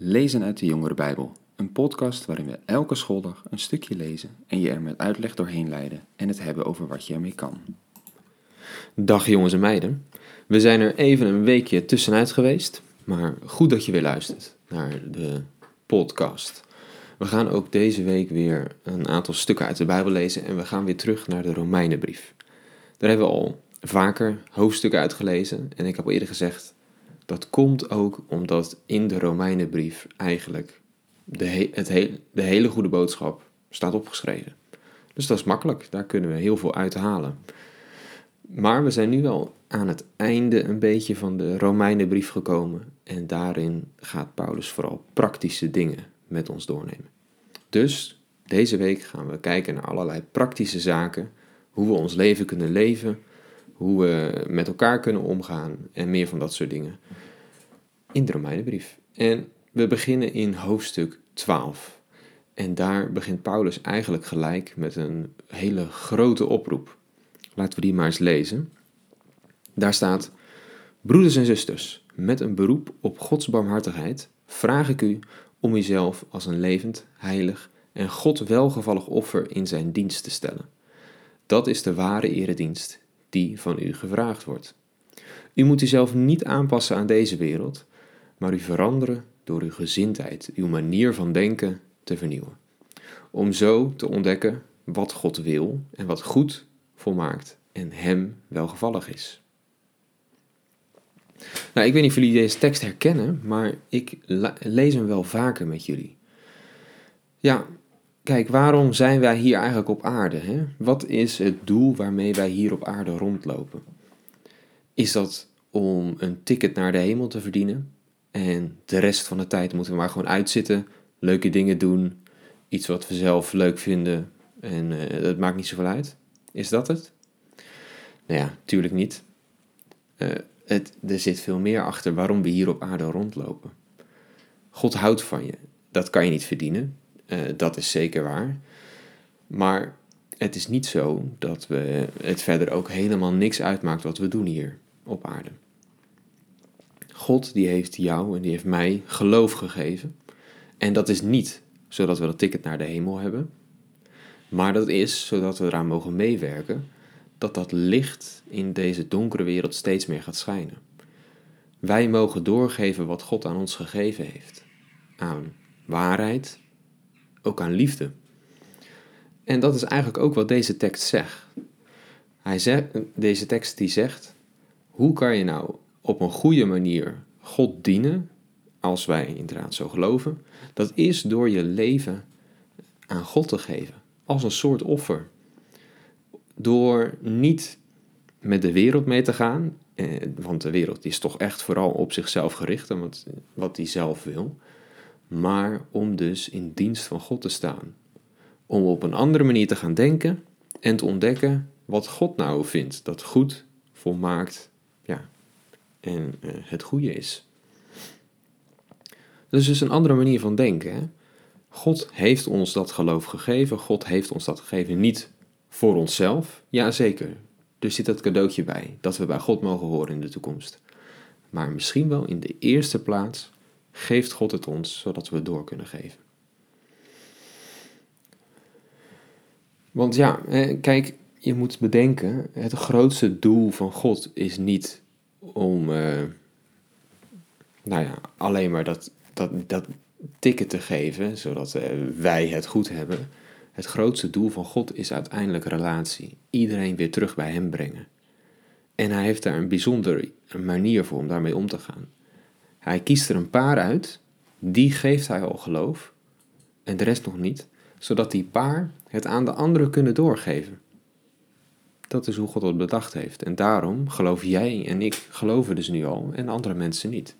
Lezen uit de Jongere Bijbel, een podcast waarin we elke schooldag een stukje lezen en je er met uitleg doorheen leiden en het hebben over wat je ermee kan. Dag jongens en meiden. We zijn er even een weekje tussenuit geweest, maar goed dat je weer luistert naar de podcast. We gaan ook deze week weer een aantal stukken uit de Bijbel lezen en we gaan weer terug naar de Romeinenbrief. Daar hebben we al vaker hoofdstukken uitgelezen en ik heb al eerder gezegd, dat komt ook omdat in de Romeinenbrief eigenlijk de, het de hele goede boodschap staat opgeschreven. Dus dat is makkelijk, daar kunnen we heel veel uit halen. Maar we zijn nu wel aan het einde een beetje van de Romeinenbrief gekomen en daarin gaat Paulus vooral praktische dingen met ons doornemen. Dus deze week gaan we kijken naar allerlei praktische zaken, hoe we ons leven kunnen leven, hoe we met elkaar kunnen omgaan en meer van dat soort dingen in de Romeinenbrief. En we beginnen in hoofdstuk 12. En daar begint Paulus eigenlijk gelijk met een hele grote oproep. Laten we die maar eens lezen. Daar staat: Broeders en zusters, met een beroep op Gods barmhartigheid vraag ik u om uzelf als een levend, heilig en God welgevallig offer in zijn dienst te stellen. Dat is de ware eredienst die van u gevraagd wordt. U moet uzelf niet aanpassen aan deze wereld, maar u veranderen door uw gezindheid, uw manier van denken te vernieuwen. Om zo te ontdekken wat God wil en wat goed, volmaakt en Hem welgevallig is. Nou, ik weet niet of jullie deze tekst herkennen, maar ik lees hem wel vaker met jullie. Ja, kijk, waarom zijn wij hier eigenlijk op aarde? Hè? Wat is het doel waarmee wij hier op aarde rondlopen? Is dat om een ticket naar de hemel te verdienen? En de rest van de tijd moeten we maar gewoon uitzitten, leuke dingen doen, iets wat we zelf leuk vinden en uh, dat maakt niet zoveel uit. Is dat het? Nou ja, tuurlijk niet. Het, er zit veel meer achter waarom we hier op aarde rondlopen. God houdt van je. Dat kan je niet verdienen. Uh, dat is zeker waar. Maar het is niet zo dat we het verder ook helemaal niks uitmaakt wat we doen hier op aarde. God die heeft jou en die heeft mij geloof gegeven. En dat is niet zodat we dat ticket naar de hemel hebben, maar dat is zodat we eraan mogen meewerken dat dat licht in deze donkere wereld steeds meer gaat schijnen. Wij mogen doorgeven wat God aan ons gegeven heeft. Aan waarheid, ook aan liefde. En dat is eigenlijk ook wat deze tekst zegt. Hij zegt deze tekst die zegt, hoe kan je nou op een goede manier God dienen, als wij inderdaad zo geloven, dat is door je leven aan God te geven, als een soort offer. Door niet met de wereld mee te gaan, eh, want de wereld is toch echt vooral op zichzelf gericht en wat, wat hij zelf wil, maar om dus in dienst van God te staan. Om op een andere manier te gaan denken en te ontdekken wat God nou vindt dat goed, volmaakt en uh, het goede is. Dat is dus een andere manier van denken. God heeft ons dat geloof gegeven. God heeft ons dat gegeven niet voor onszelf. Jazeker, er zit dat cadeautje bij, dat we bij God mogen horen in de toekomst. Maar misschien wel in de eerste plaats geeft God het ons, zodat we het door kunnen geven. Want ja, kijk, je moet bedenken, het grootste doel van God is niet om uh, nou ja, alleen maar dat, dat, dat ticket te geven, zodat uh, wij het goed hebben. Het grootste doel van God is uiteindelijk relatie. Iedereen weer terug bij Hem brengen. En Hij heeft daar een bijzondere manier voor om daarmee om te gaan. Hij kiest er een paar uit, die geeft Hij al geloof, en de rest nog niet, zodat die paar het aan de anderen kunnen doorgeven. Dat is hoe God het bedacht heeft. En daarom geloof jij en ik geloven dus nu al en andere mensen niet.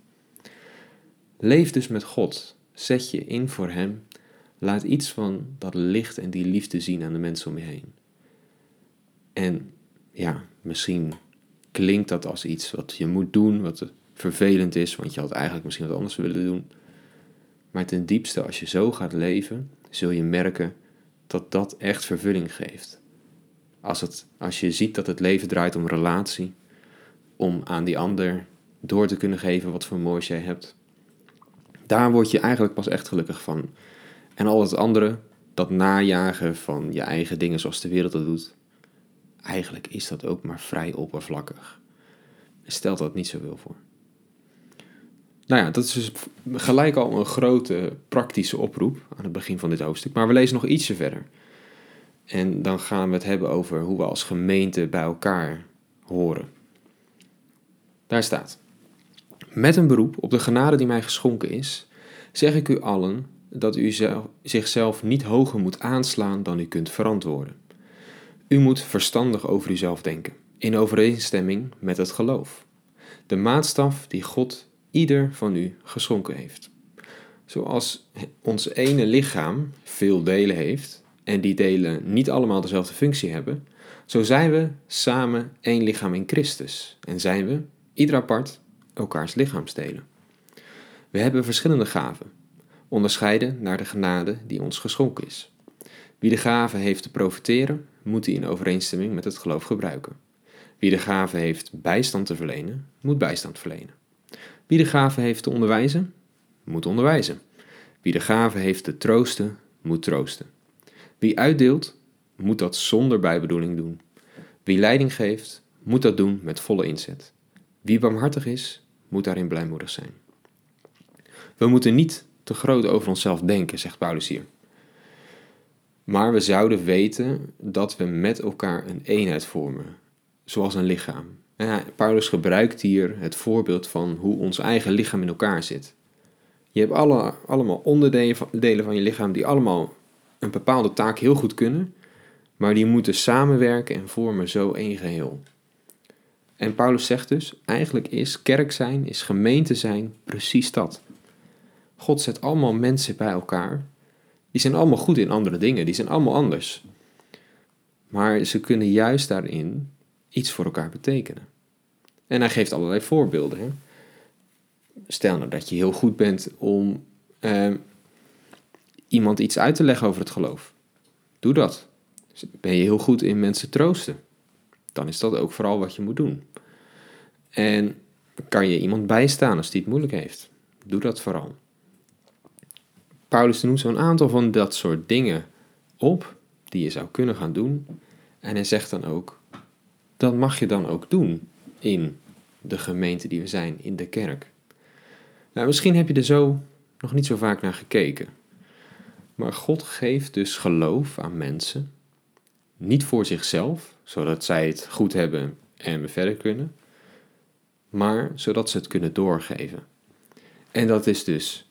Leef dus met God. Zet je in voor Hem. Laat iets van dat licht en die liefde zien aan de mensen om je heen. En ja, misschien klinkt dat als iets wat je moet doen, wat vervelend is, want je had eigenlijk misschien wat anders willen doen. Maar ten diepste, als je zo gaat leven, zul je merken dat dat echt vervulling geeft. Als, het, als je ziet dat het leven draait om relatie, om aan die ander door te kunnen geven wat voor moois jij hebt, Daar word je eigenlijk pas echt gelukkig van. En al het andere, dat najagen van je eigen dingen zoals de wereld dat doet, eigenlijk is dat ook maar vrij oppervlakkig. Stelt dat niet zoveel voor. Nou ja, dat is dus gelijk al een grote praktische oproep aan het begin van dit hoofdstuk. Maar we lezen nog ietsje verder. En dan gaan we het hebben over hoe we als gemeente bij elkaar horen. Daar staat: Met een beroep op de genade die mij geschonken is, zeg ik u allen dat u zichzelf niet hoger moet aanslaan dan u kunt verantwoorden. U moet verstandig over uzelf denken, in overeenstemming met het geloof. De maatstaf die God ieder van u geschonken heeft. Zoals ons ene lichaam veel delen heeft en die delen niet allemaal dezelfde functie hebben, zo zijn we samen één lichaam in Christus en zijn we, ieder apart, elkaars lichaamsdelen. We hebben verschillende gaven, onderscheiden naar de genade die ons geschonken is. Wie de gave heeft te profiteren, moet die in overeenstemming met het geloof gebruiken. Wie de gave heeft bijstand te verlenen, moet bijstand verlenen. Wie de gave heeft te onderwijzen, moet onderwijzen. Wie de gave heeft te troosten, moet troosten. Wie uitdeelt, moet dat zonder bijbedoeling doen. Wie leiding geeft, moet dat doen met volle inzet. Wie barmhartig is, moet daarin blijmoedig zijn. We moeten niet te groot over onszelf denken, zegt Paulus hier. Maar we zouden weten dat we met elkaar een eenheid vormen, zoals een lichaam. Paulus gebruikt hier het voorbeeld van hoe ons eigen lichaam in elkaar zit. Je hebt alle, allemaal onderdelen van, delen van je lichaam die allemaal een bepaalde taak heel goed kunnen, maar die moeten samenwerken en vormen zo één geheel. En Paulus zegt dus, eigenlijk is kerk zijn, is gemeente zijn precies dat. God zet allemaal mensen bij elkaar. Die zijn allemaal goed in andere dingen, die zijn allemaal anders. Maar ze kunnen juist daarin iets voor elkaar betekenen. En hij geeft allerlei voorbeelden. Stel nou dat je heel goed bent om eh, iemand iets uit te leggen over het geloof. Doe dat. Ben je heel goed in mensen troosten. Dan is dat ook vooral wat je moet doen. En kan je iemand bijstaan als die het moeilijk heeft. Doe dat vooral. Paulus noemt zo'n aantal van dat soort dingen op die je zou kunnen gaan doen. En hij zegt dan ook, dat mag je dan ook doen in de gemeente die we zijn, in de kerk. Nou, misschien heb je er zo nog niet zo vaak naar gekeken. Maar God geeft dus geloof aan mensen, niet voor zichzelf, zodat zij het goed hebben en we verder kunnen, maar zodat ze het kunnen doorgeven. En dat is dus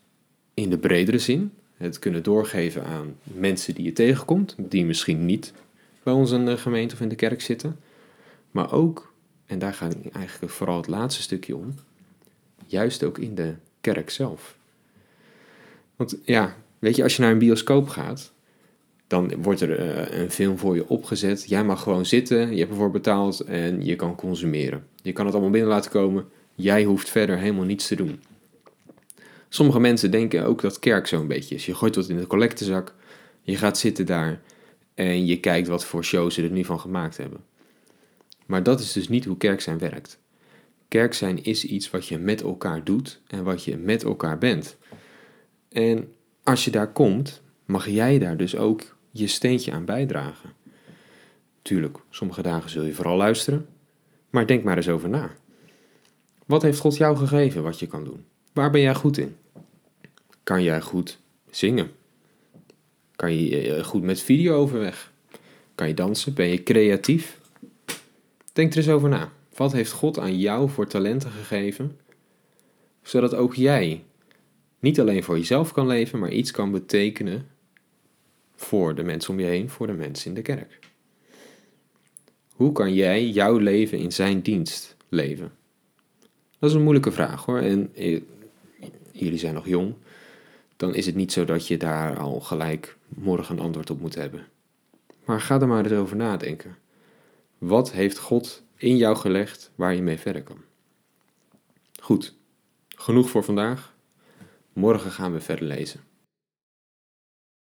in de bredere zin, het kunnen doorgeven aan mensen die je tegenkomt, die misschien niet bij de gemeente of in de kerk zitten, maar ook, en daar gaat eigenlijk vooral het laatste stukje om, juist ook in de kerk zelf. Want ja, weet je, als je naar een bioscoop gaat, dan wordt er uh, een film voor je opgezet. Jij mag gewoon zitten, je hebt ervoor betaald en je kan consumeren. Je kan het allemaal binnen laten komen. Jij hoeft verder helemaal niets te doen. Sommige mensen denken ook dat kerk zo'n beetje is. Je gooit wat in de collectezak, je gaat zitten daar en je kijkt wat voor shows ze er nu van gemaakt hebben. Maar dat is dus niet hoe kerk zijn werkt. Kerk zijn is iets wat je met elkaar doet en wat je met elkaar bent. En als je daar komt, mag jij daar dus ook je steentje aan bijdragen. Tuurlijk, sommige dagen zul je vooral luisteren, maar denk maar eens over na. Wat heeft God jou gegeven wat je kan doen? Waar ben jij goed in? Kan jij goed zingen? Kan je eh, goed met video overweg? Kan je dansen? Ben je creatief? Denk er eens over na. Wat heeft God aan jou voor talenten gegeven, zodat ook jij niet alleen voor jezelf kan leven, maar iets kan betekenen voor de mensen om je heen, voor de mensen in de kerk? Hoe kan jij jouw leven in zijn dienst leven? Dat is een moeilijke vraag hoor. En eh, jullie zijn nog jong. Dan is het niet zo dat je daar al gelijk morgen een antwoord op moet hebben. Maar ga er maar eens over nadenken. Wat heeft God in jou gelegd waar je mee verder kan? Goed, genoeg voor vandaag. Morgen gaan we verder lezen.